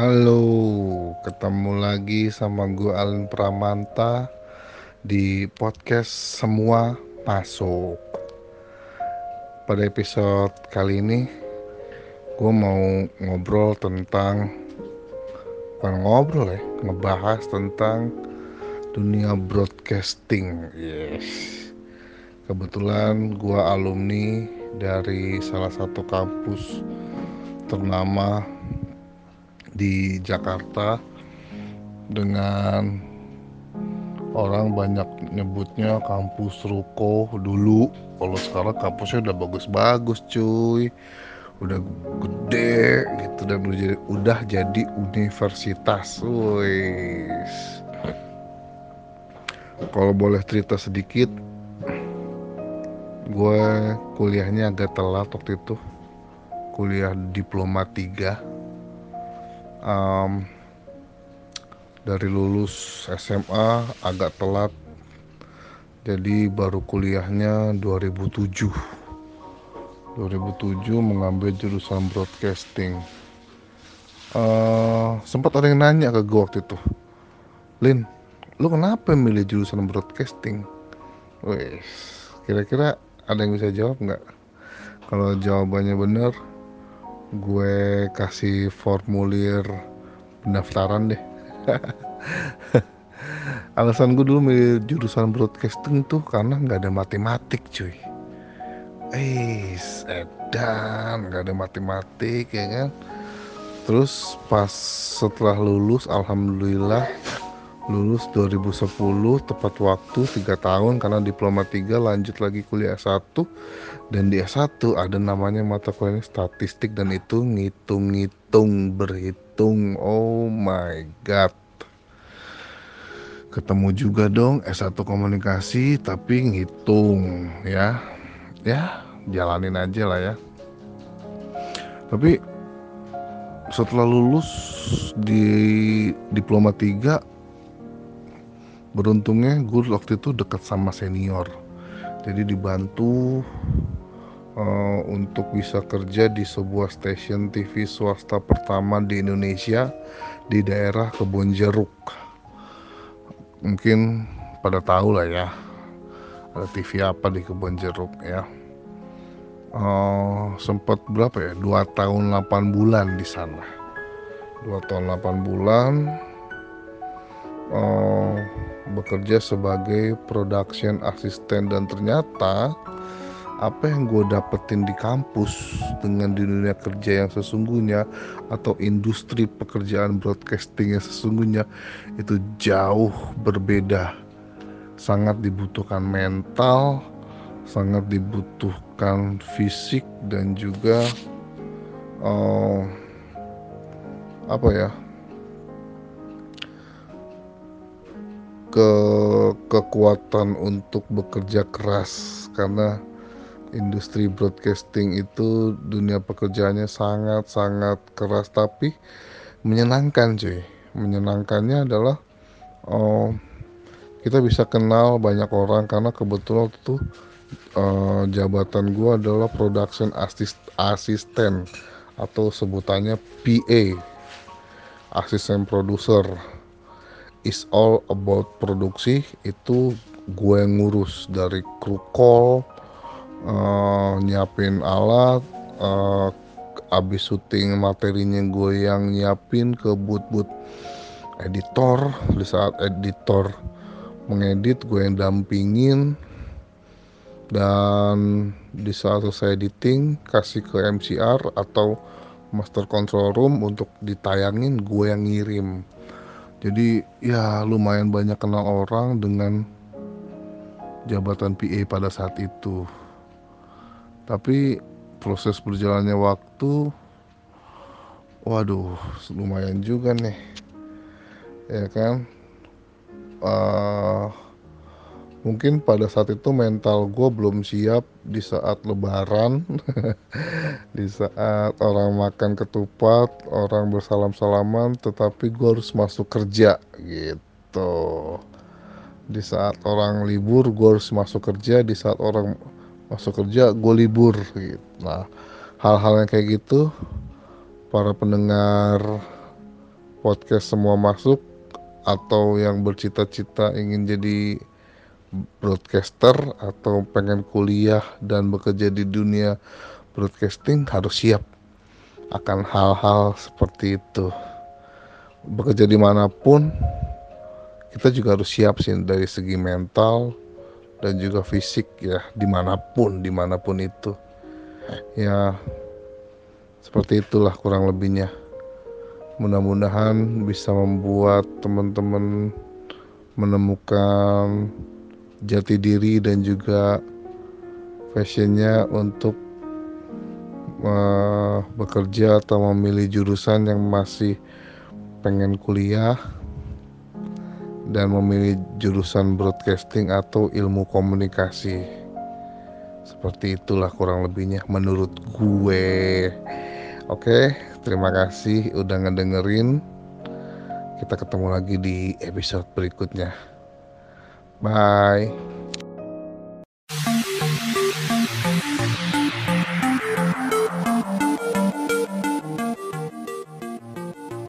Halo, ketemu lagi sama gue Alin Pramanta di podcast Semua Masuk. Pada episode kali ini, gue mau ngobrol tentang, bukan ngobrol ya, ngebahas tentang dunia broadcasting. Yes. Kebetulan gue alumni dari salah satu kampus ternama di Jakarta dengan orang banyak nyebutnya kampus Ruko dulu. Kalau sekarang kampusnya udah bagus-bagus cuy. Udah gede gitu dan udah jadi, udah jadi universitas wis kalau boleh cerita sedikit gue kuliahnya agak telat waktu itu. Kuliah diploma 3 um, dari lulus SMA agak telat. Jadi baru kuliahnya 2007 2007 mengambil jurusan broadcasting. Uh, sempat ada yang nanya ke gue waktu itu. Lin lu kenapa milih jurusan broadcasting? Wes, kira-kira ada yang bisa jawab nggak? Kalau jawabannya benar gue kasih formulir pendaftaran deh. Alasan gue dulu milih jurusan broadcasting tuh karena nggak ada matematik cuy. Eh edan nggak ada matematik ya kan? Terus pas setelah lulus alhamdulillah lulus 2010 tepat waktu 3 tahun karena diploma 3 lanjut lagi kuliah S1 dan di S1 ada namanya mata kuliah statistik dan itu ngitung-ngitung berhitung. Oh my god. Ketemu juga dong S1 komunikasi tapi ngitung ya. Ya jalanin aja lah ya. Tapi setelah lulus di diploma 3 beruntungnya gue waktu itu dekat sama senior. Jadi dibantu uh, untuk bisa kerja di sebuah stasiun TV swasta pertama di Indonesia di daerah Kebonjeruk mungkin pada tahu lah ya ada TV apa di Kebonjeruk ya. Uh, sempat berapa ya? Dua tahun 8 bulan di sana. Dua tahun 8 bulan uh, bekerja sebagai production assistant dan ternyata apa yang gue dapetin di kampus dengan di dunia kerja yang sesungguhnya atau industri pekerjaan broadcasting yang sesungguhnya itu jauh berbeda. Sangat dibutuhkan mental sangat dibutuhkan fisik dan juga uh, apa ya ke kekuatan untuk bekerja keras. Karena industri broadcasting itu dunia pekerjaannya sangat-sangat keras tapi menyenangkan cuy. Menyenangkannya adalah oh, kita bisa kenal banyak orang karena kebetulan waktu itu uh, jabatan gue adalah production assist assistant atau sebutannya PA asisten produser is all about produksi itu gue ngurus dari kru call uh, nyiapin alat uh, abis syuting materinya gue yang nyiapin ke boot-boot editor. Di saat editor mengedit gue yang dampingin. Dan di saat selesai editing kasih ke MCR atau master control room untuk ditayangin gue yang ngirim jadi ya lumayan banyak kenal orang dengan jabatan PA pada saat itu. Tapi proses berjalannya waktu waduh lumayan juga nih. Ya kan? Uh, mungkin pada saat itu mental gue belum siap di saat lebaran. Di saat orang makan ketupat orang bersalam salaman tetapi gue harus masuk kerja gitu. Di saat orang libur gue harus masuk kerja. Di saat orang masuk kerja gue libur gitu. Nah hal-hal yang kayak gitu para pendengar podcast semua masuk atau yang bercita-cita ingin jadi broadcaster atau pengen kuliah dan bekerja di dunia broadcasting harus siap akan hal-hal seperti itu. Bekerja di mana pun kita juga harus siap sih dari segi mental dan juga fisik ya di mana pun di mana pun itu. Ya seperti itulah kurang lebihnya. Mudah-mudahan bisa membuat teman-teman menemukan jati diri dan juga fashionnya untuk uh, bekerja atau memilih jurusan yang masih pengen kuliah dan memilih jurusan broadcasting atau ilmu komunikasi. Seperti itulah kurang lebihnya menurut gue. Oke terima kasih udah ngedengerin. Kita ketemu lagi di episode berikutnya Bye.